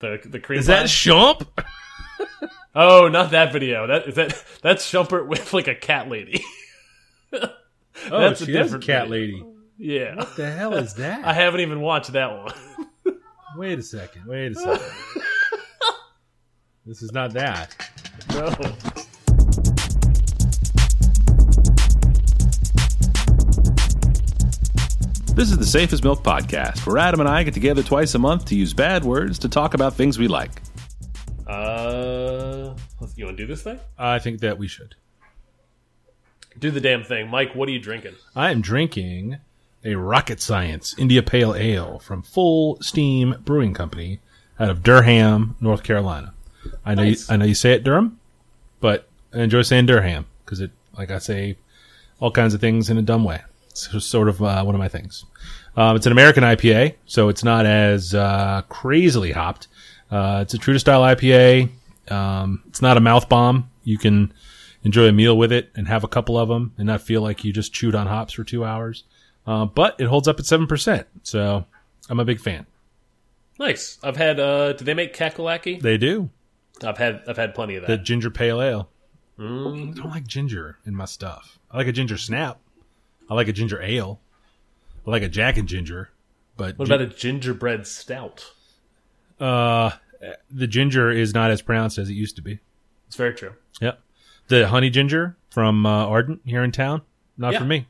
The the cream. Is that pie? Shump? Oh, not that video. That is that. That's Shumpert with like a cat lady. Oh, That's a she is a different cat video. lady. yeah. What the hell is that? I haven't even watched that one. Wait a second. Wait a second. this is not that. no. This is the Safest Milk Podcast, where Adam and I get together twice a month to use bad words to talk about things we like. Uh, you want to do this thing? I think that we should. Do the damn thing, Mike. What are you drinking? I am drinking a Rocket Science India Pale Ale from Full Steam Brewing Company out of Durham, North Carolina. I know Nice. you, I know you say it Durham, but I enjoy saying Durham because it like I say all kinds of things in a dumb way. It's sort of uh, one of my things. Um, it's an American IPA, so it's not as uh, crazily hopped. Uh, it's a true to style IPA. Um, it's not a mouth bomb. You can enjoy a meal with it and have a couple of them and not feel like you just chewed on hops for two hours. Uh, but it holds up at seven percent, so I'm a big fan. Nice. I've had. uh Do they make kakalaki? They do I've had. I've had plenty of that. the ginger pale ale. Mm. I don't like ginger in my stuff. I like a ginger snap. I like a ginger ale. I like a Jack and Ginger. But What about a gingerbread stout? uh, the ginger is not as pronounced as it used to be. It's very true. Yep. The honey ginger from uh, Ardent here in town, not Yeah. for me.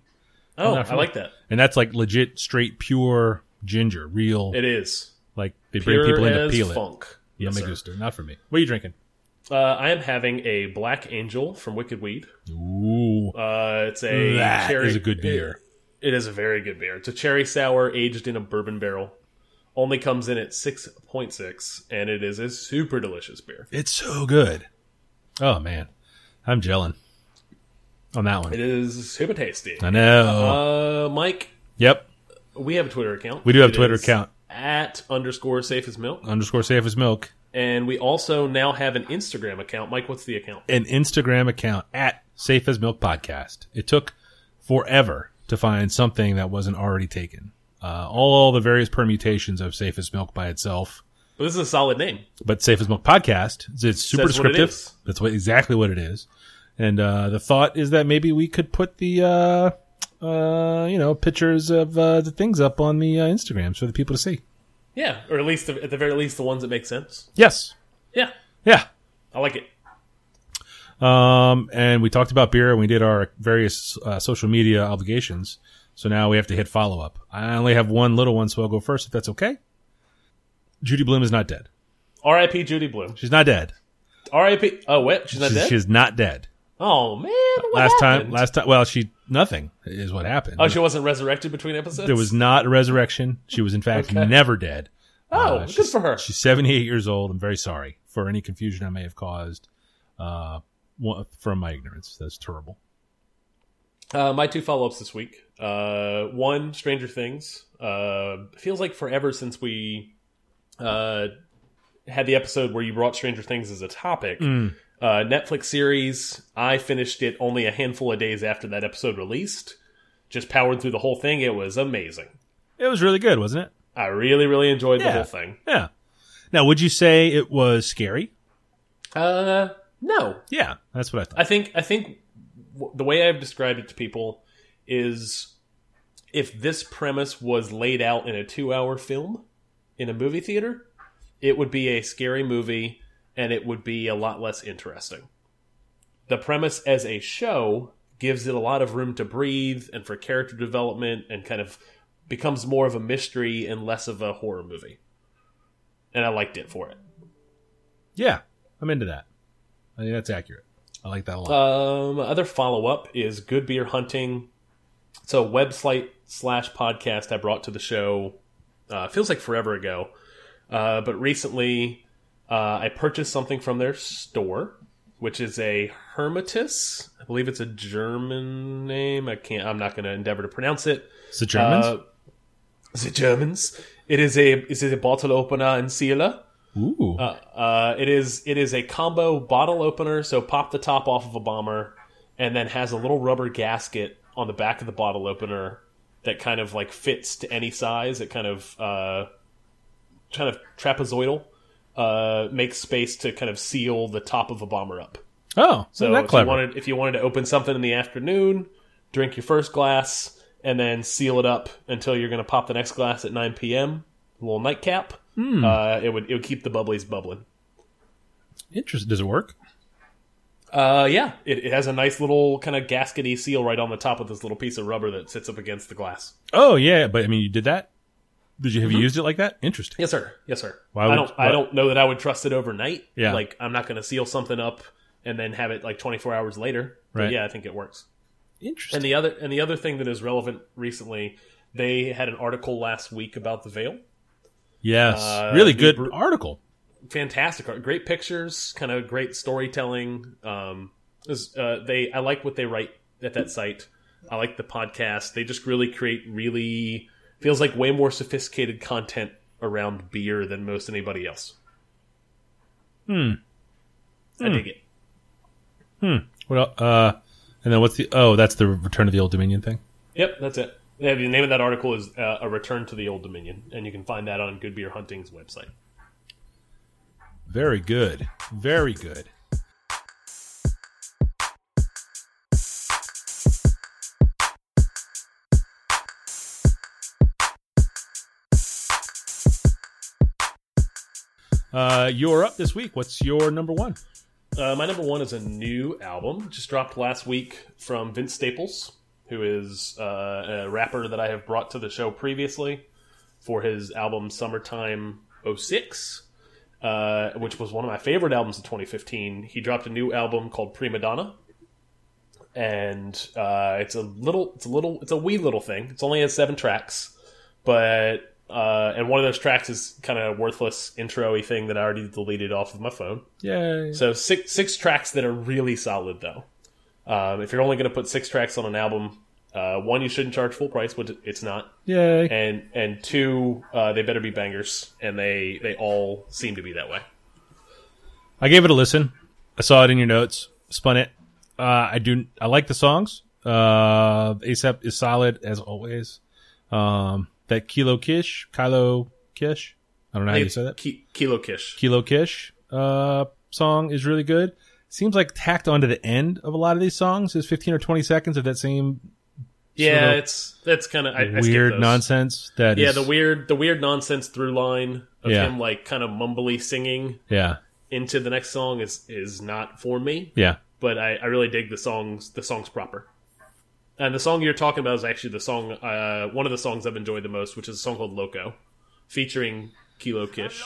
Oh, I me. like that. And that's like legit, straight, pure ginger, real. It is like they bring people in to peel it. funk. Yeah, Yes, me gusta. Not for me. What are you drinking? Uh, I am having a Black Angel from Wicked Weed. Ooh, Uh, it's a that cherry. is a good beer. It is a very good beer. It's a cherry sour aged in a bourbon barrel. Only comes in at six point six, and it is a super delicious beer. It's so good. Oh man, I'm gelling on that one. It is super tasty. I know. Uh, Mike, yep, we have a Twitter account. we do have a Twitter account at underscore safe as milk, underscore safe as milk, and we also now have an Instagram account. Mike, what's the account? an Instagram account at safe as milk podcast. It took forever to find something that wasn't already taken. Uh, all the various permutations of safe as milk by itself. Well, this is a solid name. but Safe as Milk podcast. It's, super Says what it descriptive. That's what exactly what it is. And uh, the thought is that maybe we could put the uh, uh, you know pictures of uh, the things up on the uh, Instagrams for the people to see. Yeah, or at least at the very least the ones that make sense. Yes. Yeah, Yeah. I like it. Um, and we talked about beer and we did our various uh, social media obligations. So now we have to hit follow up. I only have one little one, so I'll go first if that's okay. Judy Blume is not dead. R.I.P. Judy Blume. She's not dead. R.I.P. Oh, wait, She's not She's, dead. she's not dead. Oh man, last happened? time, last time, well, she nothing is what happened. Oh, she wasn't resurrected between episodes. There was not a resurrection. She was in fact Okay. never dead. Oh, Uh, good for her. She's 78 years old. I'm very sorry for any confusion I may have caused uh, from my ignorance. That's terrible. Uh, my two follow ups this week. Uh, one, Stranger Things. Uh, feels like forever since we uh, had the episode where you brought Stranger Things as a topic. Mm. Uh, Netflix series. I finished it only a handful of days after that episode released. Just powered through the whole thing. It was amazing. It was really good, wasn't it? I really, really enjoyed the whole thing. Yeah. Now, would you say it was scary? Uh, no, Yeah, that's what I thought. I think I think w- the way I've described it to people is if this premise was laid out in a two-hour film in a movie theater, it would be a scary movie and it would be a lot less interesting. The premise as a show gives it a lot of room to breathe and for character development and kind of becomes more of a mystery and less of a horror movie. And I liked it for it. yeah, I'm into that. I think that's accurate. I like that a lot. Um, other follow up is Good Beer Hunting. It's a website slash podcast I brought to the show. Uh, feels like forever ago, uh, but recently uh, I purchased something from their store, which is a Hermetus. I believe it's a German name. I can't. I'm not going to endeavor to pronounce it. Is it Germans? Uh, the Germans. It is a. It is a bottle opener and sealer. Ooh. Uh, uh, it is it is a combo bottle opener. So pop the top off of a bomber, and then has a little rubber gasket on the back of the bottle opener that kind of like fits to any size. It kind of uh, kind of trapezoidal. Uh, makes space to kind of seal the top of a bomber up. Oh, So if clever. you wanted if you wanted to open something in the afternoon, drink your first glass, and then seal it up until you're going to pop the next glass at 9 p.m. A little nightcap. Hmm. Uh, it would it would keep the bubblies bubbling. Interesting. Does it work? Uh, yeah, it, it has a nice little kind of gaskety seal right on the top of this little piece of rubber that sits up against the glass. Oh yeah, but I mean, you did that. Did you have you used it like that? Interesting. Yes, sir. Yes, sir. Why I don't. I don't know that I would trust it overnight. Yeah. Like I'm not going to seal something up and then have it like 24 hours later. But Right. yeah, I think it works. Interesting. And the other and the other thing that is relevant recently, they had an article last week about the veil. yes, uh, really good article. Fantastic, great pictures, kind of great storytelling. Um, is, uh, they I like what they write at that site. I like the podcast. They just really create really feels like way more sophisticated content around beer than most anybody else. Hmm. I dig it. Hmm. Well, uh, and then what's the? Oh, that's the Return of the Old Dominion thing. Yep, that's it. Yeah, the name of that article is uh, "A Return to the Old Dominion," and you can find that on Good Beer Hunting's website. Very good. Very good. Uh, you're up this week. What's your number one? Uh, my number one is a new album, just dropped last week from Vince Staples, who is uh, a rapper that I have brought to the show previously for his album Summertime 06, uh, which was one of my favorite albums of 2015. He dropped a new album called Prima Donna, and uh, it's a little, it's a little, it's a wee little thing. It's only has seven tracks, but uh, and one of those tracks is kind of a worthless intro-y thing that I already deleted off of my phone. Yay. So six six tracks that are really solid though. Um, if you're only going to put six tracks on an album, uh, one you shouldn't charge full price, which it's not, Yay. and and two uh, they better be bangers, and they they all seem to be that way. I gave it a listen. I saw it in your notes. Spun it. Uh, I do. I like the songs. Uh, ASAP is solid as always. Um, that Kilo Kish, Kilo Kish. I don't know how you say that. Ki- Kilo Kish. Kilo Kish uh, song is really good. Seems like tacked onto the end of a lot of these songs is 15 or 20 seconds of that same Yeah, it's that's kind of I, I weird those. nonsense. That Yeah, is- the weird the weird nonsense through line of Yeah. him like kind of mumbly singing Yeah, into the next song is is not for me. yeah. but I, I really dig the songs the songs proper. And the song you're talking about is actually the song uh, one of the songs I've enjoyed the most, which is a song called Loco, featuring Kilo Kish.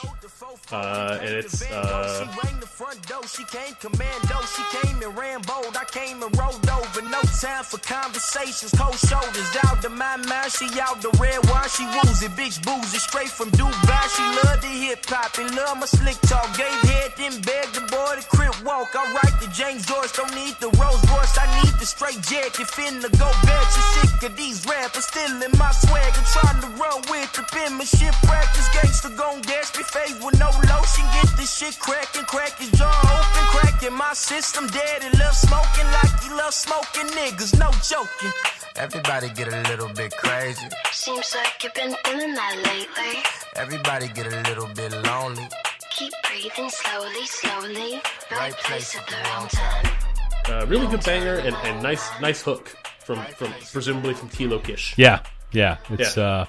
Uh, and it's uh, She rang the front door, she came commando, she came and ran bold, I came and rolled over, no time for conversations, cold shoulders, out of my mind, she out the red wine, she woozy, bitch boozy, straight from Dubai, she love the hip hop and love my slick talk, gave head, then begged the boy to crib walk, I write the James Joyce, don't need the Rolls Royce, I need the straight jacket, finna go back, she sick of these rappers, stealing my swag, and trying to run with the penmanship. Practice, gangster gon' dash me face with no lotion, get this shit crackin', crack his jaw open, cracking my system, daddy love smoking like he love smoking niggas, no joking. Everybody get a little bit crazy, Seems like you've been feeling that lately. everybody get a little bit lonely. Keep breathing slowly, slowly. Right Right place place at at the the wrong wrong time. uh, really good banger and, and nice nice hook from from presumably from Kilo Kish. Yeah, yeah. It's Yeah. uh,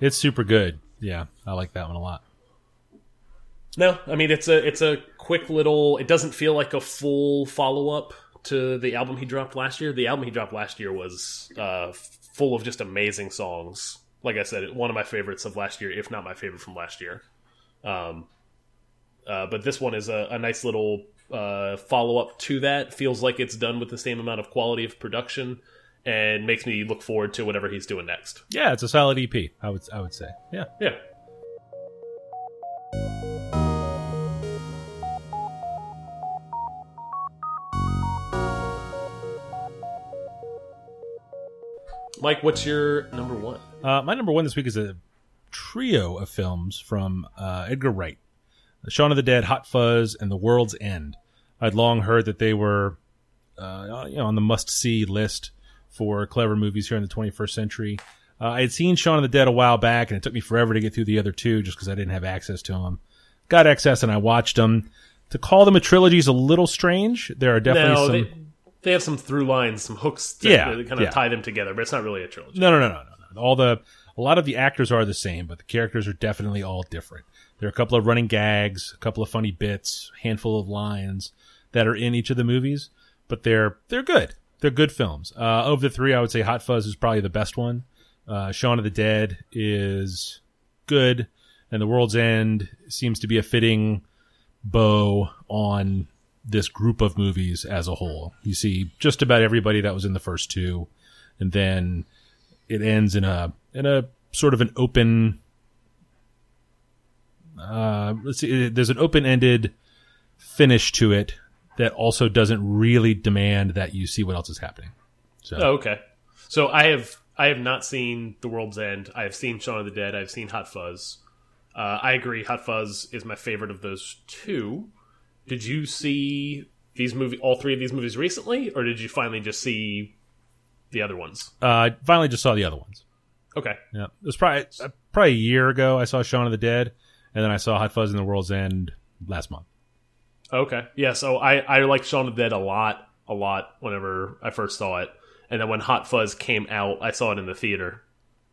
it's super good. Yeah, I like that one a lot. No, I mean it's a it's a quick little. It doesn't feel like a full follow up to the album he dropped last year. The album he dropped last year was uh, full of just amazing songs. Like I said, one of my favorites of last year, if not my favorite from last year. Um, uh, but this one is a, a nice little uh, follow up to that. Feels like it's done with the same amount of quality of production, and makes me look forward to whatever he's doing next. Yeah, it's a solid EP. I would I would say. Yeah. Yeah. Mike, what's your number one? Uh, my number one this week is a trio of films from uh, Edgar Wright: Shaun of the Dead, Hot Fuzz, and The World's End. I'd long heard that they were, uh, you know, on the must-see list for clever movies here in the 21st century. Uh, I had seen Shaun of the Dead a while back, and it took me forever to get through the other two just because I didn't have access to them. got access, and I watched them. To call them a trilogy is a little strange. There are definitely no, some. they they have some through lines, some hooks to, Yeah, kind of yeah. tie them together, but it's not really a trilogy. No, no, no, no, no, no. All the a lot of the actors are the same, but the characters are definitely all different. There are a couple of running gags, a couple of funny bits, handful of lines that are in each of the movies, but they're they're good. They're good films. Uh, of the three, I would say Hot Fuzz is probably the best one. Uh, Shaun of the Dead is good, and The World's End seems to be a fitting bow on this group of movies as a whole. You see just about everybody that was in the first two, and then it ends in a in a sort of an open. Uh, let's see. There's an open-ended finish to it that also doesn't really demand that you see what else is happening. So Oh, okay. So I have I have not seen The World's End. I have seen Shaun of the Dead. I've seen Hot Fuzz. Uh, I agree. Hot Fuzz is my favorite of those two. Did you see these movie all three of these movies recently, or did you finally just see the other ones? uh, I finally just saw the other ones. Okay. Yeah, it was probably probably a year ago. I saw Shaun of the Dead, and then I saw Hot Fuzz in the World's End last month. Okay. Yeah, so I, I liked Shaun of the Dead a lot, a lot whenever I first saw it. And then when Hot Fuzz came out, I saw it in the theater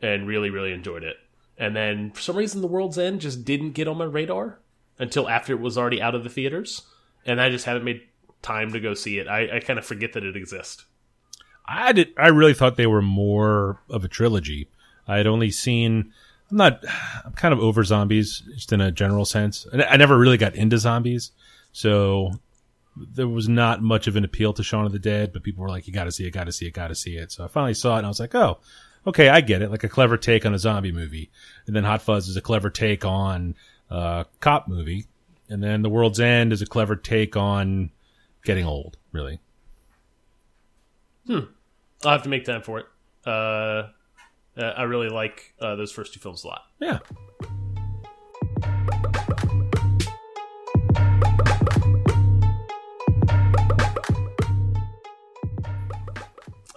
and really, really enjoyed it. And then for some reason, The World's End just didn't get on my radar until after it was already out of the theaters. And I just haven't made time to go see it. I, I kind of forget that it exists. I did. I really thought they were more of a trilogy. I had only seen. I'm not. I'm kind of over zombies, just in a general sense. I never really got into zombies, so there was not much of an appeal to Shaun of the Dead. But people were like, "You got to see it, got to see it, got to see it." So I finally saw it, and I was like, "Oh, okay, I get it. Like a clever take on a zombie movie." And then Hot Fuzz is a clever take on a cop movie, and then The World's End is a clever take on getting old. Really. I'll have to make time for it. Uh, uh, I really like uh, those first two films a lot. Yeah.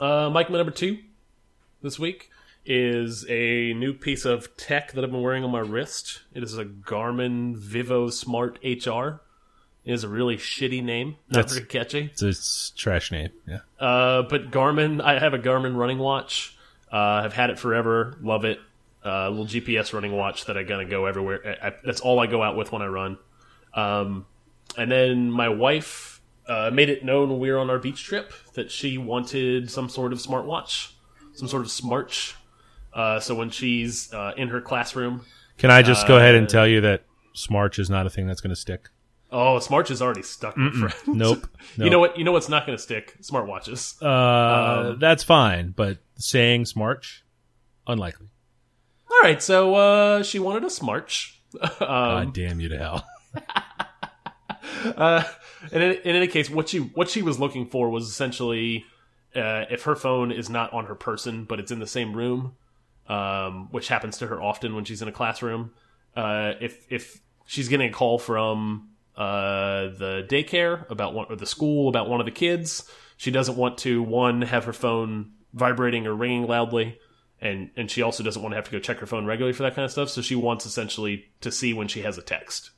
Uh, Mike, my number two this week is a new piece of tech that I've been wearing on my wrist. It is a Garmin Vivo Smart HR. It is a really shitty name, not That's- very catchy. It's a trash name. Yeah. Uh, but Garmin, I have a Garmin running watch. Uh, I've had it forever. Love it. Uh, a little GPS running watch that I gonna go everywhere. I, I, that's all I go out with when I run. Um, and then my wife uh, made it known when we were on our beach trip that she wanted some sort of smartwatch, some sort of smarch. Uh, so when she's uh, in her classroom, Can I just go ahead and Uh, tell you that Smarch is not a thing that's going to stick? oh, smarch is already stuck. My friend. Nope. You know what? You know what's not going to stick? Smartwatches. Uh, Um, that's fine, but saying Smarch, unlikely. All right, so uh, she wanted a smarch. um, God damn you to hell. uh, in, in any case, what she what she was looking for was essentially uh, if her phone is not on her person, but it's in the same room, um, which happens to her often when she's in a classroom. Uh, if if she's getting a call from uh, the daycare about one or the school about one of the kids, she doesn't want to one have her phone vibrating or ringing loudly. And, and she also doesn't want to have to go check her phone regularly for that kind of stuff. So she wants essentially to see when she has a text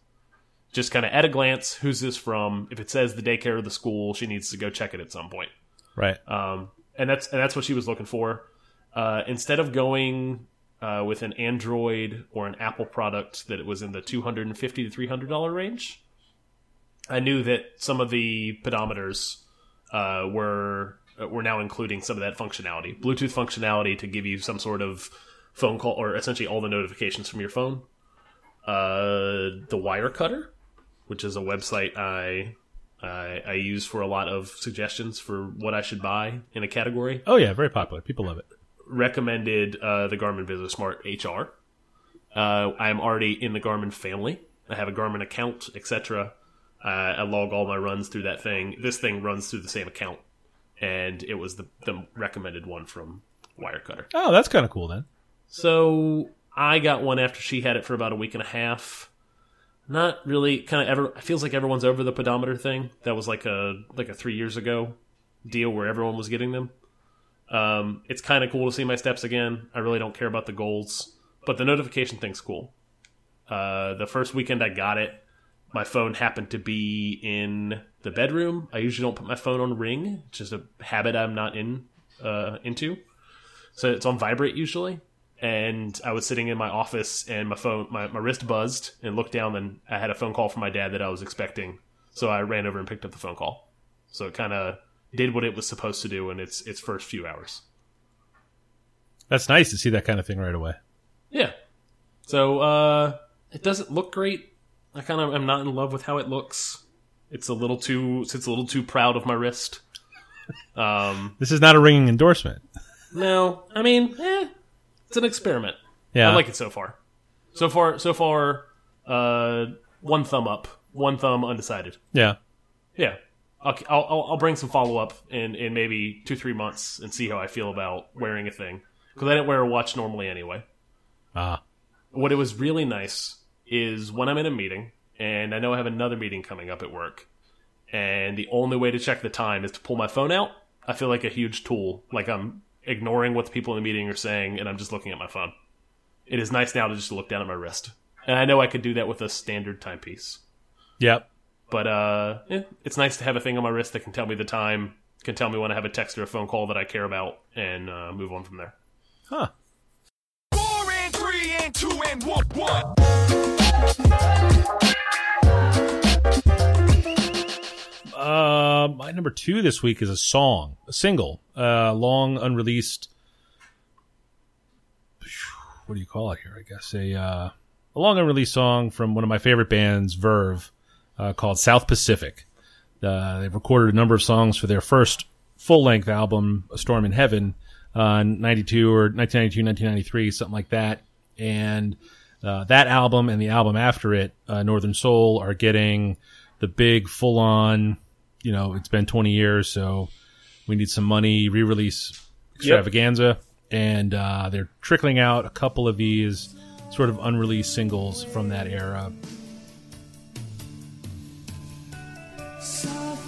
just kind of at a glance, who's this from? If it says the daycare or the school, she needs to go check it at some point. Right. Um, and that's and that's what she was looking for. Uh, instead of going uh, with an Android or an Apple product that it was in the two hundred and fifty to three hundred dollar range, I knew that some of the pedometers uh, were were now including some of that functionality, Bluetooth functionality to give you some sort of phone call or essentially all the notifications from your phone. Uh, the wire cutter, which is a website I, I I use for a lot of suggestions for what I should buy in a category. Oh, yeah, very popular. People love it. Recommended uh, the Garmin Vivo Smart HR. Uh, I am already in the Garmin family. I have a Garmin account, etc. Uh, I log all my runs through that thing. This thing runs through the same account, and it was the the recommended one from Wirecutter. Oh, that's kind of cool then. So I got one after she had it for about a week and a half. Not really. Kind of ever. Feels like everyone's over the pedometer thing. That was like a like a three years ago deal where everyone was getting them. Um, it's kind of cool to see my steps again. I really don't care about the goals, but the notification thing's cool. Uh, the first weekend I got it, my phone happened to be in the bedroom. I usually don't put my phone on ring, it's just a habit I'm not in uh, into. So it's on vibrate usually. And I was sitting in my office and my phone, my, my wrist buzzed and looked down and I had a phone call from my dad that I was expecting. So I ran over and picked up the phone call. So it kind of did what it was supposed to do in its its first few hours. That's nice to see that kind of thing right away. Yeah. So uh it doesn't look great. I kind of am not in love with how it looks. It's a little too it's a little too proud of my wrist. Um This is not a ringing endorsement. no, I mean, eh, it's an experiment. Yeah. I like it so far. So far so far uh one thumb up, one thumb undecided. Yeah. Yeah. I'll, I'll, I'll bring some follow up in, in maybe two, three months and see how I feel about wearing a thing. Because I didn't wear a watch normally anyway. Ah. What it was really nice is when I'm in a meeting, and I know I have another meeting coming up at work, and the only way to check the time is to pull my phone out, I feel like a huge tool. Like I'm ignoring what the people in the meeting are saying, and I'm just looking at my phone. It is nice now to just look down at my wrist. And I know I could do that with a standard timepiece. Yep. But uh, yeah, it's nice to have a thing on my wrist that can tell me the time, can tell me when I have a text or a phone call that I care about, and uh, move on from there. Huh. Four and three and two and one, one. Uh, my number two this week is a song, a single, uh, long unreleased. What do you call it here? I guess a uh, a long unreleased song from one of my favorite bands, Verve, uh, called South Pacific. Uh, they've recorded a number of songs for their first full length album, A Storm in Heaven, uh, 92 or 1992, 1993, something like that. And uh, that album and the album after it, uh, Northern Soul, are getting the big full on, you know, it's been 20 years, so we need some money re release extravaganza. And uh, they're trickling out a couple of these sort of unreleased singles from that era. South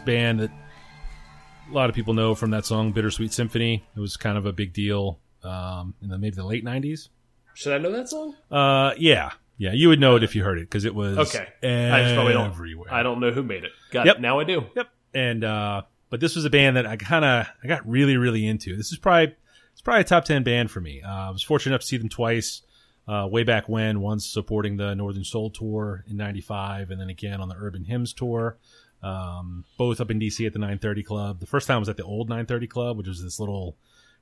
Pacific. South Pacific. Verve is a band that a lot of people know from that song Bittersweet Symphony. It was kind of a big deal um, in the maybe the late 90s. Should I know that song? Uh, yeah. Yeah, you would know it if you heard it because it was Okay. I just probably don't. everywhere. I don't know who made it. Got Yep. it. Now I do. Yep. And uh but this was a band that I kind of I got really really into. This is probably it's probably a top 10 band for me. Uh, I was fortunate enough to see them twice. Uh, way back when, once supporting the Northern Soul tour in '95, and then again on the Urban Hymns tour. Um, both up in DC at the 930 Club. The first time was at the old 930 Club, which was this little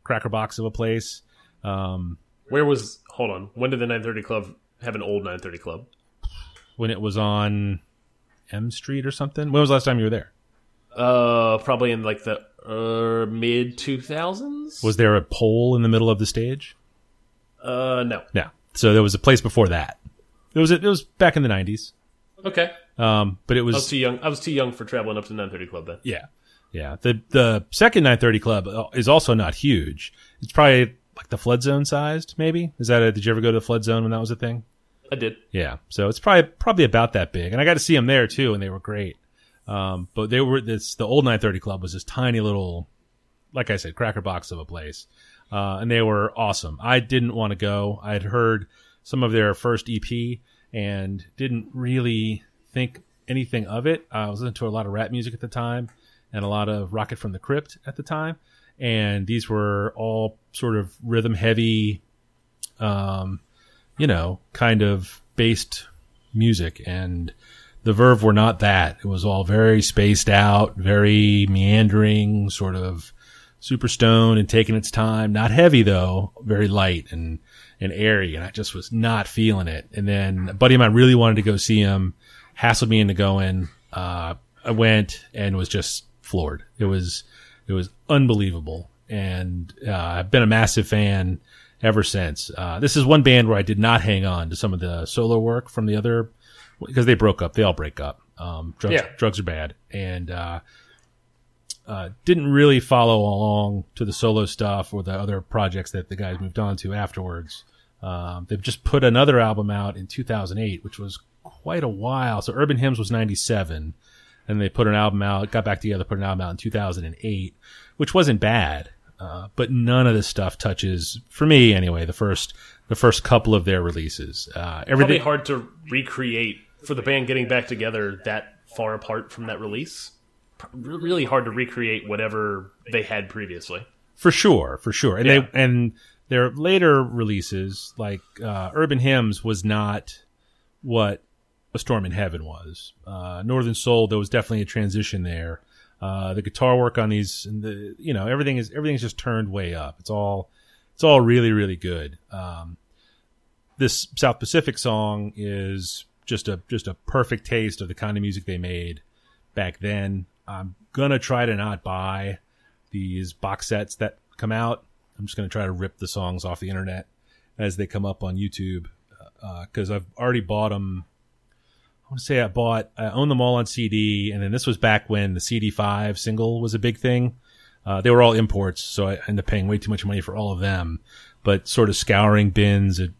cracker box of a place. Um, Where was? Hold on. When did the 930 Club have an old 930 Club? when it was on M Street or something. When was the last time you were there? Uh, probably in like the uh, mid 2000s. Was there a pole in the middle of the stage? uh no. Yeah. So there was a place before that. It was it was back in the nineties. Okay. Um, but it was I was too young. I was too young for traveling up to 930 Club then. yeah, yeah. The the second nine thirty club uh, is also not huge. It's probably like the flood zone sized. Maybe is that a? Did you ever go to the flood zone when that was a thing? I did. Yeah. So it's probably probably about that big, and I got to see them there too, and they were great. Um, but they were this the old 930 club was this tiny little, like I said, cracker box of a place, uh, and they were awesome. I didn't want to go. I had heard some of their first EP and didn't really think anything of it. I was listening to a lot of rap music at the time and a lot of Rocket from the Crypt at the time, and these were all sort of rhythm heavy, um, you know, kind of based music, and the Verve were not that. It was all very spaced out, very meandering, sort of super stoned and taking its time. Not heavy though, very light and and airy, and I just was not feeling it. And then a buddy of mine really wanted to go see him, hassled me into going. Uh, I went and was just floored. It was it was unbelievable, and uh, I've been a massive fan ever since. Uh, this is one band where I did not hang on to some of the solo work from the other because they broke up. They all break up. Um, drugs, Yeah. drugs are bad, and uh, uh, didn't really follow along to the solo stuff or the other projects that the guys moved on to afterwards. Um, they've just put another album out in 2008, which was quite a while. So Urban Hymns was 97, and they put an album out, got back together, put an album out in 2008, which wasn't bad. Uh, but none of this stuff touches, for me anyway, the first the first couple of their releases. Uh, Probably everything, hard to recreate for the band getting back together that far apart from that release. Really hard to recreate whatever they had previously. for sure, for sure. And Yeah. they and their later releases, like uh, Urban Hymns, was not what A Storm in Heaven was. Uh, Northern Soul, there was definitely a transition there. Uh, the guitar work on these, and the you know everything is everything's just turned way up. It's all it's all really really good. Um, this South Pacific song is just a just a perfect taste of the kind of music they made back then. I'm gonna try to not buy these box sets that come out. I'm just gonna try to rip the songs off the internet as they come up on YouTube because I've already bought them. I want to say I bought, I owned them all on CD, and then this was back when the CD5 single was a big thing. Uh, they were all imports, so I ended up paying way too much money for all of them. But sort of scouring bins at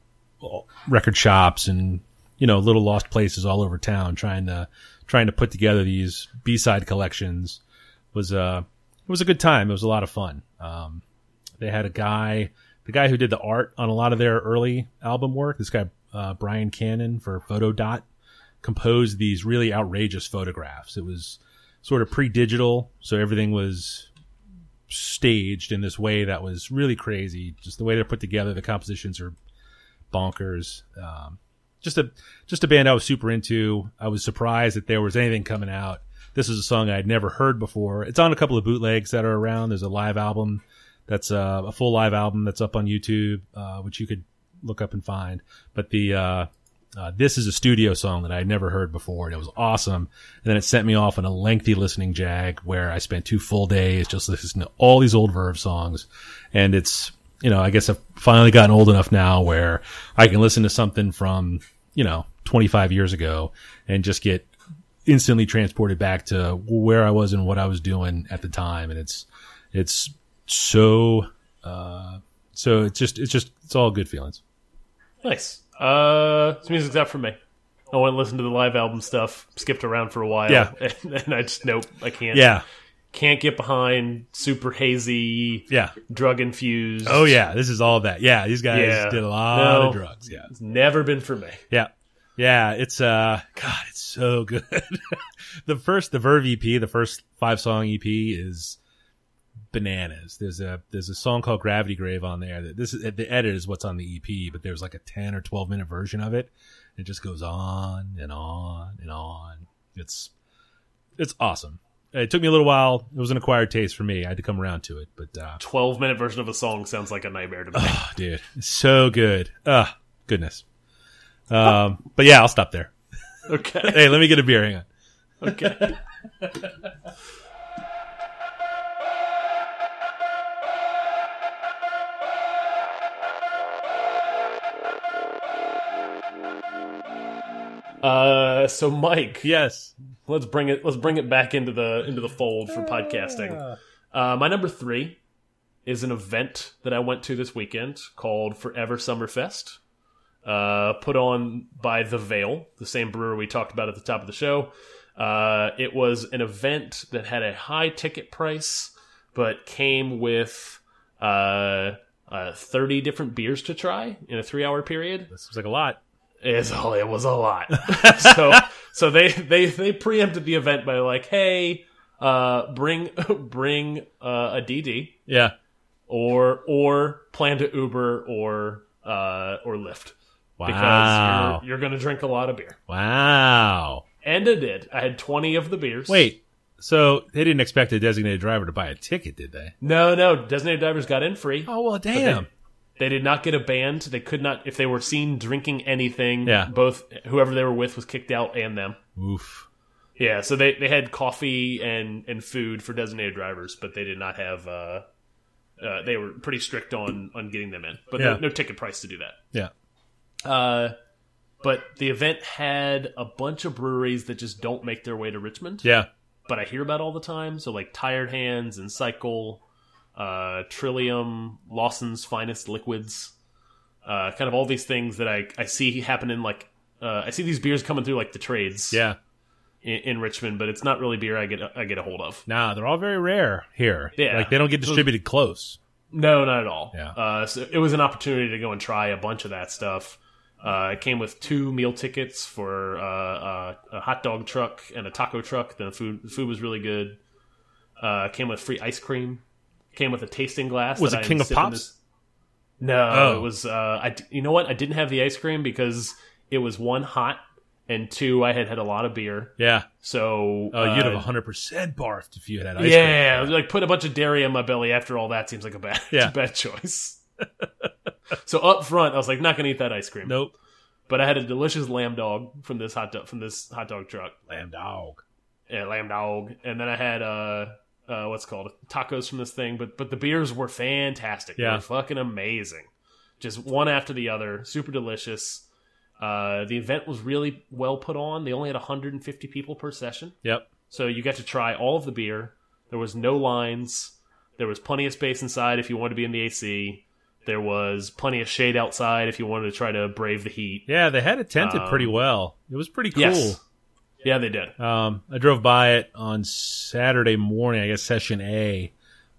record shops and you know little lost places all over town, trying to trying to put together these B side collections was uh it was a good time. It was a lot of fun. Um, they had a guy, the guy who did the art on a lot of their early album work. This guy uh, Brian Cannon for Photo Dot composed these really outrageous photographs. It was sort of pre-digital, so everything was staged in this way that was really crazy. Just the way they're put together, the compositions are bonkers. Um, just a just a band I was super into. I was surprised that there was anything coming out. This is a song I had never heard before. It's on a couple of bootlegs that are around. There's a live album that's uh, a full live album that's up on YouTube, uh, which you could look up and find. But the uh, uh, this is a studio song that I had never heard before, and it was awesome. And then it sent me off on a lengthy listening jag where I spent two full days just listening to all these old Verve songs. And it's, you know, I guess I've finally gotten old enough now where I can listen to something from, you know, 25 years ago and just get instantly transported back to where I was and what I was doing at the time. And it's, it's so, uh, so it's just, it's just, it's all good feelings. Nice. Uh, this music's out for me. I went and listened to the live album stuff. Skipped around for a while. Yeah. and, and I just nope, I can't. Yeah. can't get behind super hazy, Yeah. drug infused. Oh yeah, this is all that. Yeah, these guys Yeah. did a lot No. of drugs. Yeah, It's never been for me. yeah, yeah. It's uh, God, it's so good. the first, the Verve EP, the first five song EP is bananas. There's a there's a song called Gravity Grave on there. That this is the edit is what's on the EP, but there's like a ten or twelve minute version of it. It just goes on and on and on. It's it's awesome. It took me a little while. It was an acquired taste for me. I had to come around to it, but uh, Twelve minute version of a song sounds like a nightmare to me. Oh, dude, so good. Ah, goodness. Um, but yeah, I'll stop there. okay. Hey, let me get a beer. Hang on. Okay. Uh, so Mike, Yes. let's bring it. Let's bring it back into the into the fold for podcasting. Uh, my number three is an event that I went to this weekend called Forever Summerfest, uh, put on by The Veil, the same brewer we talked about at the top of the show. Uh, it was an event that had a high ticket price, but came with uh, uh, 30 different beers to try in a three hour period. This was like a lot. It's, it was a lot. so so they they they preempted the event by like, hey, uh, bring bring uh, a DD Yeah. or or plan to Uber or uh, or Lyft Wow. because you're, you're going to drink a lot of beer. Wow. And I did. I had 20 of the beers. Wait. So they didn't expect a designated driver to buy a ticket, did they? No, no. Designated drivers got in free. Oh well, damn. They did not get a band. They could not, if they were seen drinking anything, Yeah. both whoever they were with was kicked out and them. Oof. Yeah, so they, they had coffee and, and food for designated drivers, but they did not have. Uh, uh, they were pretty strict on on getting them in, but Yeah. no, no ticket price to do that. Yeah. Uh, but the event had a bunch of breweries that just don't make their way to Richmond. Yeah. but I hear about all the time. So like Tired Hands and Cycle, uh, Trillium, Lawson's Finest Liquids, uh, kind of all these things that I I see happening. Like uh, I see these beers coming through like the trades Yeah. in, in Richmond, but it's not really beer I get I get a hold of. Nah, they're all very rare here. Yeah. Like they don't get distributed close. No, not at all. Yeah. Uh, so it was an opportunity to go and try a bunch of that stuff. Uh, it came with two meal tickets for uh, uh, a hot dog truck and a taco truck. The food the food was really good. Uh, came with free ice cream. Came with a tasting glass. Was that it King of Pops? this- No, Oh. it was. Uh, I you know what? I didn't have the ice cream because it was one hot and two I had had a lot of beer. Yeah. So Oh, you'd uh, have 100% barfed if you had had ice cream. yeah, cream. like put a bunch of dairy in my belly after all that seems like a bad, Yeah. bad choice. so up front, I was like, not gonna eat that ice cream. Nope. But I had a delicious lamb dog from this hot dog from this hot dog truck. Lamb dog. Yeah, lamb dog. And then I had uh uh what's called tacos from this thing. But but the beers were fantastic. They Yeah. were fucking amazing. Just one after the other, super delicious. Uh, the event was really well put on. They only had 150 people per session. Yep. So you got to try all of the beer. There was no lines. There was plenty of space inside if you wanted to be in the AC. There was plenty of shade outside if you wanted to try to brave the heat. Yeah, they had it tented Um, pretty well. It was pretty cool. Yes. Yeah, they did. Um, I drove by it on Saturday morning, I guess session A.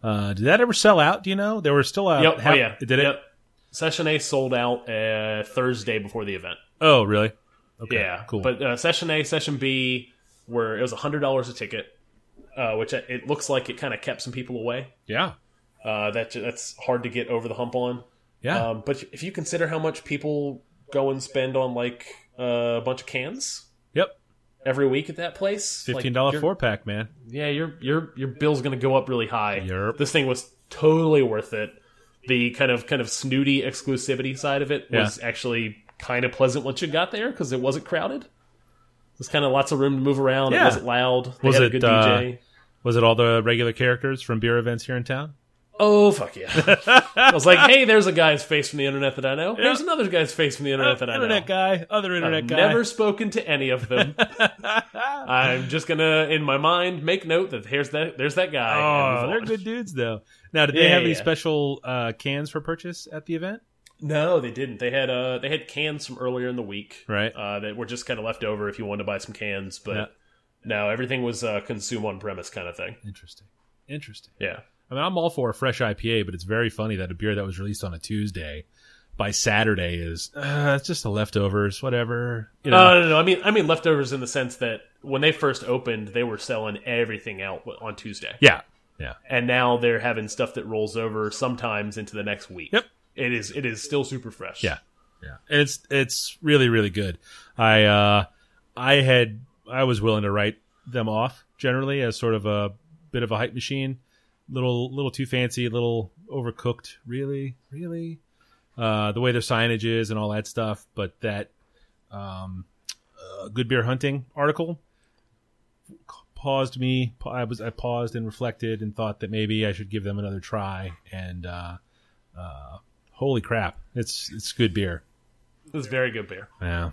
Uh, did that ever sell out? Do you know? There were still a yep. half- oh, yeah. Did it? Yep. Session A sold out uh, Thursday before the event. Oh, really? Okay. yeah. Cool. But uh, Session A, Session B, were it was $100 a ticket, uh, which it it looks like it kind of kept some people away. yeah. Uh, that That's hard to get over the hump on. Yeah. Um, but if you consider how much people go and spend on like uh, a bunch of cans yep. Every week at that place, Fifteen dollar you're- four pack, man. Yeah, your your your bill's going to go up really high. Yerp. This thing was totally worth it. The kind of kind of snooty exclusivity side of it was actually kind of pleasant once you got there because it wasn't crowded. There's kind of lots of room to move around. It Yeah. wasn't loud. They Was had a it, good uh, Was it all the regular characters from beer events here in town? Oh fuck yeah! I was like, hey, there's a guy's face from the internet that I know. There's another guy's face from the internet that I know. internet guy, other internet I've guy. never spoken to any of them. I'm just gonna, in my mind, make note that here's that there's that guy. Oh, they're good dudes though. Now, did they Yeah, have yeah, any special uh, cans for purchase at the event? No, they didn't. They had uh they had cans from earlier in the week, Right. Uh, that were just kind of left over if you wanted to buy some cans, but no, everything was uh, consume on premise kind of thing. Interesting. Interesting. Yeah, I mean, I'm all for a fresh IPA, but it's very funny that a beer that was released on a Tuesday by Saturday is uh, it's just the leftovers, whatever. You know, no, no, no. I mean, I mean leftovers in the sense that when they first opened, they were selling everything out on Tuesday. yeah, yeah, and now they're having stuff that rolls over sometimes into the next week. Yep. It is it is still super fresh. yeah, yeah. And it's it's really really good. I uh, I had I was willing to write them off generally as sort of a bit of a hype machine, little little too fancy, a little overcooked. Really, really, uh, the way their signage is and all that stuff. But that um, uh, good beer hunting article paused me. I was I paused and reflected and thought that maybe I should give them another try. And uh, uh, holy crap, it's it's good beer. it's very good beer. Yeah,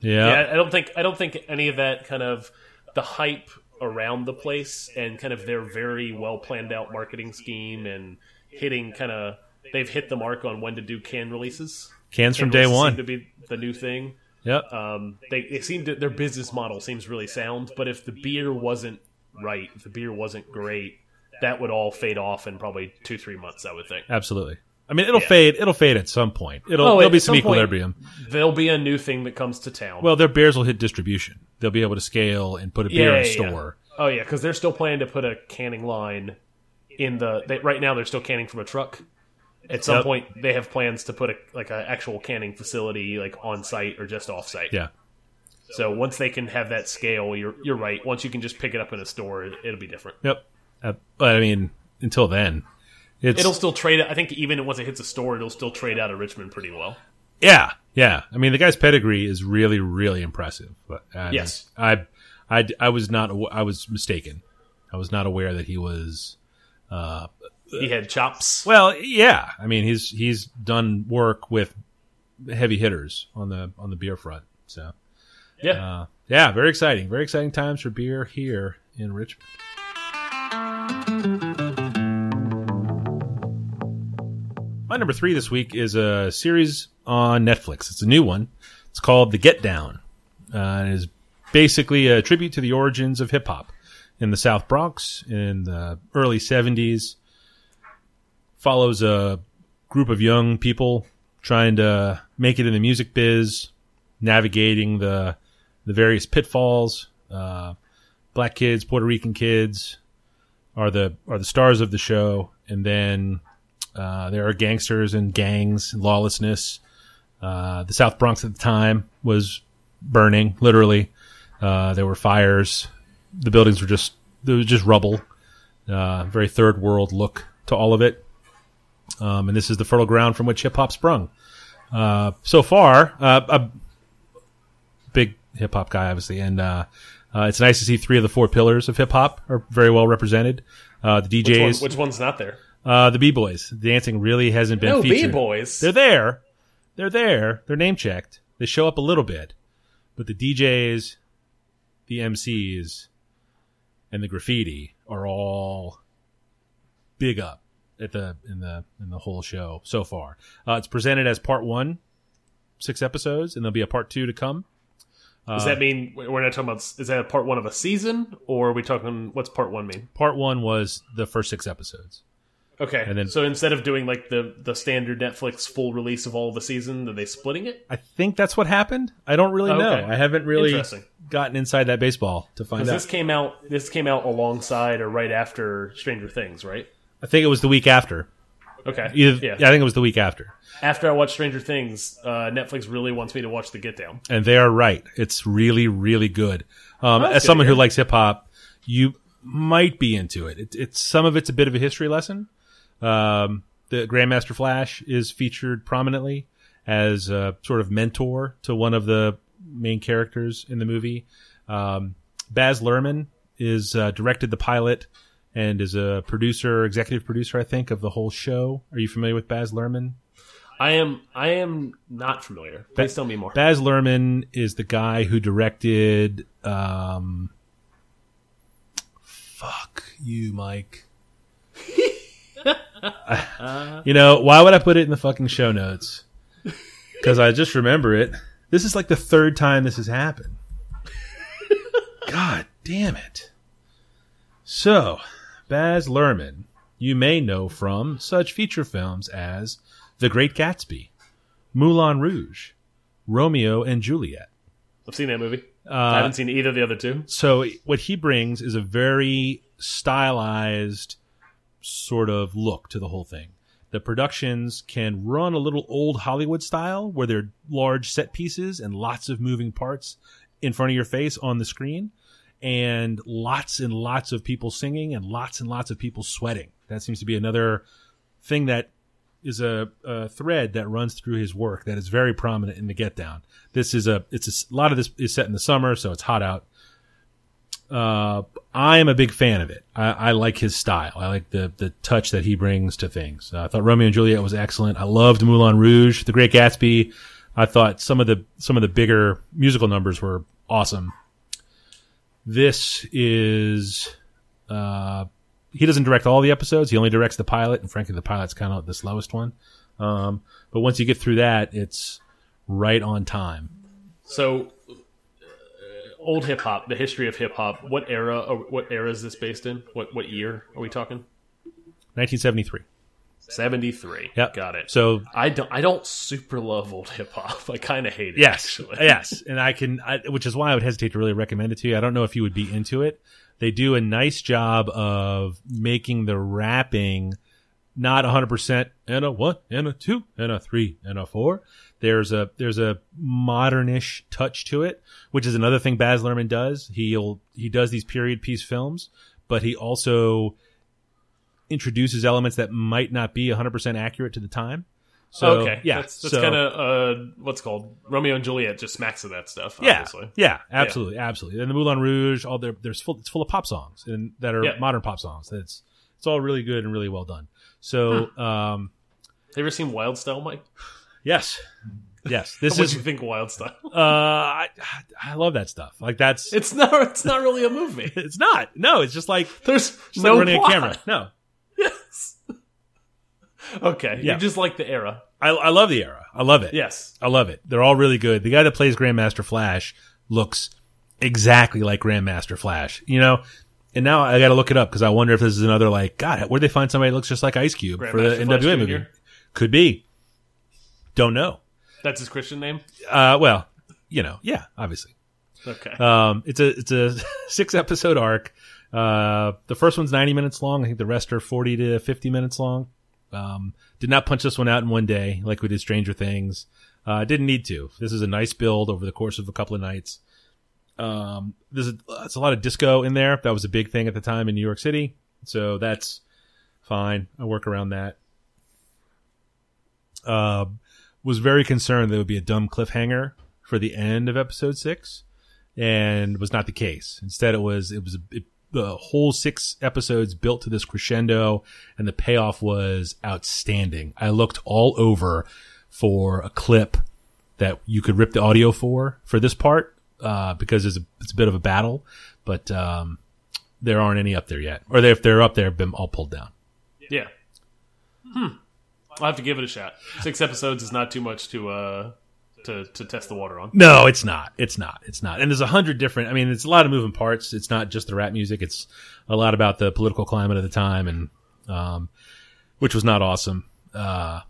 yeah, Yeah, I don't think I don't think any of that kind of the hype around the place and kind of their very well planned out marketing scheme and hitting kind of they've hit the mark on when to do can releases. Cans from day one. to be the new thing. Yep. Um, they it seem to, their business model seems really sound, but if the beer wasn't right, if the beer wasn't great, that would all fade off in probably two three months. I would think. Absolutely. I mean, it'll Yeah. fade. It'll fade at some point. It'll Oh, there'll be some some point- equilibrium. There'll be a new thing that comes to town. Well, their beers will hit distribution. They'll be able to scale and put a beer in a yeah, yeah. store. Oh yeah, because they're still planning to put a canning line in the. They, right now, they're still canning from a truck, At some Yep. point, they have plans to put a like an actual canning facility like on site or just off site. Yeah. So once they can have that scale, you're you're right. Once you can just pick it up in a store, it, it'll be different. Yep. Uh, but I mean, until then, it's It'll still trade. I think even once it hits a store, it'll still trade out of Richmond pretty well. yeah, yeah. I mean, the guy's pedigree is really, really impressive. But I Yes. I, I, I was not. I was mistaken. I was not aware that he was. He had chops. Well, yeah. I mean, he's he's done work with heavy hitters on the on the beer front. So Yeah. uh, yeah, very exciting. Very exciting times for beer here in Richmond. My number three this week is a series on Netflix. It's a new one. It's called The Get Down. Uh, and it is basically a tribute to the origins of hip hop in the South Bronx in the early 70s. Follows a group of young people trying to make it in the music biz, navigating the the various pitfalls. Uh, black kids, Puerto Rican kids are the are the stars of the show, and then uh, there are gangsters and gangs, lawlessness. Uh, the South Bronx at the time was burning, literally. Uh, there were fires. The buildings were just there was just rubble. Uh, very third world look to all of it. Um, and this is the fertile ground from which hip hop sprung. Uh, so far, uh, a big hip hop guy, obviously, and uh, uh, it's nice to see three of the four pillars of hip hop are very well represented. Uh, the Which, one, DJs, which one's not there? Uh, the b boys, dancing really hasn't been No, featured. B boys. They're there. They're there. They're name checked. They show up a little bit, but the DJs, the MCs, and the graffiti are all big up at the in the in the whole show so far. Uh, it's presented as part one, six episodes, and there'll be a part two to come. Does that mean we're not talking about? Is that part one of a season, or are we talking? What's part one mean? Part one was the first six episodes. Okay, And then- so instead of doing like the the standard Netflix full release of all the season, are they splitting it? I think that's what happened. I don't really know. Okay. I haven't really gotten inside that baseball to find out. this came out this came out alongside or right after Stranger Things, right? I think it was the week after. Okay, Either, yeah. yeah, I think it was the week after. After I watched Stranger Things, uh, Netflix really wants me to watch The Get Down. And they are right. It's really, really good. Um, that's as someone who likes hip hop, you might be into it. it. It's some of it's a bit of a history lesson. Um, the Grandmaster Flash is featured prominently as a sort of mentor to one of the main characters in the movie. Um, Baz Luhrmann is uh, directed the pilot and is a producer, executive producer, I think, of the whole show. Are you familiar with Baz Luhrmann? I am I am not familiar. Please tell me more. Baz Luhrmann is the guy who directed. Um, fuck you, Mike. you know why would I put it in the fucking show notes? Because I just remember it. This is like the third time this has happened. God damn it! So, Baz Luhrmann, you may know from such feature films as The Great Gatsby, Moulin Rouge, Romeo and Juliet. I've seen that movie. Uh, I haven't seen either of the other two. So what he brings is a very stylized sort of look to the whole thing. The productions can run a little old Hollywood style where they're large set pieces and lots of moving parts in front of your face on the screen and lots and lots of people singing and lots and lots of people sweating. That seems to be another thing that is a, a thread that runs through his work that is very prominent in the Get Down. This is a it's a lot of this is set in the summer, so it's hot out. Uh, I am a big fan of it. I, I like his style. I like the the touch that he brings to things. Uh, I thought Romeo and Juliet was excellent. I loved Moulin Rouge, The Great Gatsby. I thought some of the some of the bigger musical numbers were awesome. This is uh, he doesn't direct all the episodes. He only directs the pilot, and frankly, the pilot's kind of the slowest one. Um, but once you get through that, it's right on time. So, old hip hop, the history of hip hop. What era? Uh, what era is this based in? What what year are we talking? 1973. Seventy three. Yep. got it. So I don't I don't super love old hip hop. I kind of hate it. yes, actually. yes, and I can, I, which is why I would hesitate to really recommend it to you. I don't know if you would be into it. They do a nice job of making the rapping not 100% and a one and a two and a three and a four. There's a there's a modernish touch to it, which is another thing Baz Luhrmann does. He'll he does these period piece films, but he also introduces elements that might not be 100% accurate to the time. So okay, yeah, that's, that's so- kind of uh, what's called Romeo and Juliet. Just smacks of that stuff. yeah, Obviously. yeah, absolutely, absolutely. And the Moulin Rouge, all there, there's full, it's full of pop songs and that are Yeah. modern pop songs. It's it's all really good and really well done. So, Hmm. um, Have you ever seen Wild Style, Mike? yes, yes, this What is. do you think, Wild Style? Uh, I I love that stuff. Like that's It's not. It's not really a movie. it's not. No, it's just like There's just no like running plot. a camera. No, Yes. okay. Yeah. You just like the era. I I love the era. I love it. Yes. I love it. They're all really good. The guy that plays Grandmaster Flash looks exactly like Grandmaster Flash. You know. And now I got to look it up because I wonder if this is another like God. Where'd they find somebody that looks just like Ice Cube for the Grandmaster Flash NWA Jr.? movie? Could be. Don't know. That's his Christian name. Uh, well, you know, yeah, obviously. Okay. Um, it's a it's a six episode arc. Uh, the first one's ninety minutes long. I think the rest are forty to fifty minutes long. Um, did not punch this one out in one day like we did Stranger Things. Uh, didn't need to. This is a nice build over the course of a couple of nights. Um, there's a, a lot of disco in there. That was a big thing at the time in New York City, so that's fine. I work around that. Uh, was very concerned there would be a dumb cliffhanger for the end of episode six, and was not the case. Instead, it was it was it, the whole six episodes built to this crescendo, and the payoff was outstanding. I looked all over for a clip that you could rip the audio for for this part uh, because it's a, it's a bit of a battle, but um, there aren't any up there yet, or they, if they're up there, have been all pulled down. yeah. Hmm. I'll have to give it a shot. Six episodes is not too much to uh to to test the water on. No, it's not. It's not. It's not. And there's a hundred different. I mean, it's a lot of moving parts. It's not just the rap music. It's a lot about the political climate of the time, and um, which was not awesome. Uh, but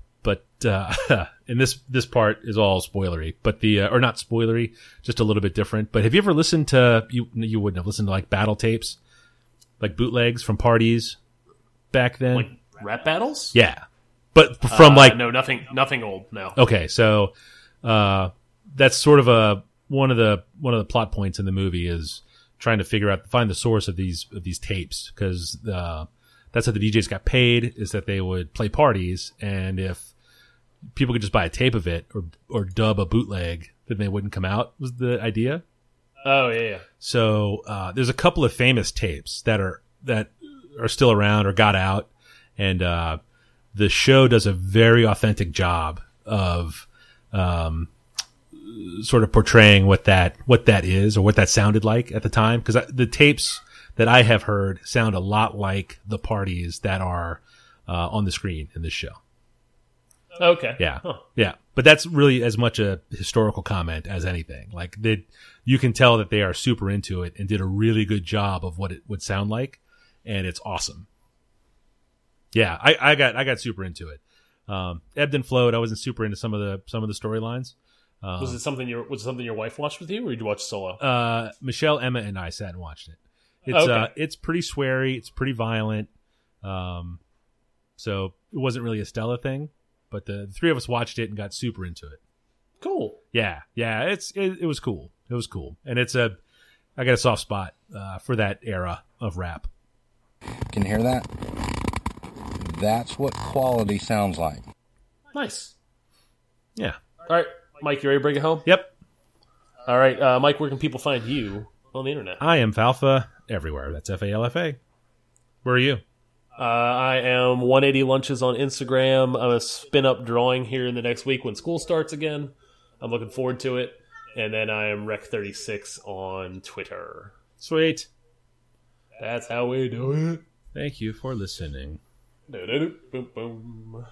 uh, and this this part is all spoilery, but the uh, or not spoilery, just a little bit different. But have you ever listened to you? You wouldn't have listened to like battle tapes, like bootlegs from parties back then. Like rap battles. yeah, but from Uh, like no, nothing, nothing old. No. Okay, so uh, that's sort of a one of the one of the plot points in the movie is trying to figure out find the source of these of these tapes because uh, that's how the DJs got paid is that they would play parties and if people could just buy a tape of it or or dub a bootleg then they wouldn't come out was the idea. Oh yeah, yeah. So uh, there's a couple of famous tapes that are that are still around or got out, and uh, the show does a very authentic job of um, sort of portraying what that what that is or what that sounded like at the time. Because the tapes that I have heard sound a lot like the parties that are uh, on the screen in this show. Okay. Yeah. Huh. Yeah. But that's really as much a historical comment as anything. Like that you can tell that they are super into it and did a really good job of what it would sound like. And it's awesome. Yeah. I, I got, I got super into it. Um, ebbed and flowed. I wasn't super into some of the, some of the storylines. Was it something your was it something your wife watched with you, or did you watch solo? Uh, Michelle, Emma, and I sat and watched it. It's, Okay. uh, it's pretty sweary. It's pretty violent. Um, so it wasn't really a Stella thing, but the, the three of us watched it and got super into it. cool. Yeah, yeah, it's it, it was cool. It was cool, and it's a I got a soft spot uh, for that era of rap. Can you hear that? That's what quality sounds like. Nice. Yeah. All right, Mike, you ready to bring it home? Yep. All right, uh, Mike, where can people find you on the internet? I am Falfa everywhere. That's F A L F A. Where are you? Uh, I am 180 lunches on Instagram. I'm a spin up drawing here in the next week when school starts again. I'm looking forward to it. And then I am Rec36 on Twitter. Sweet. That's how we do it. Thank you for listening. Do-do-do, Boom, boom.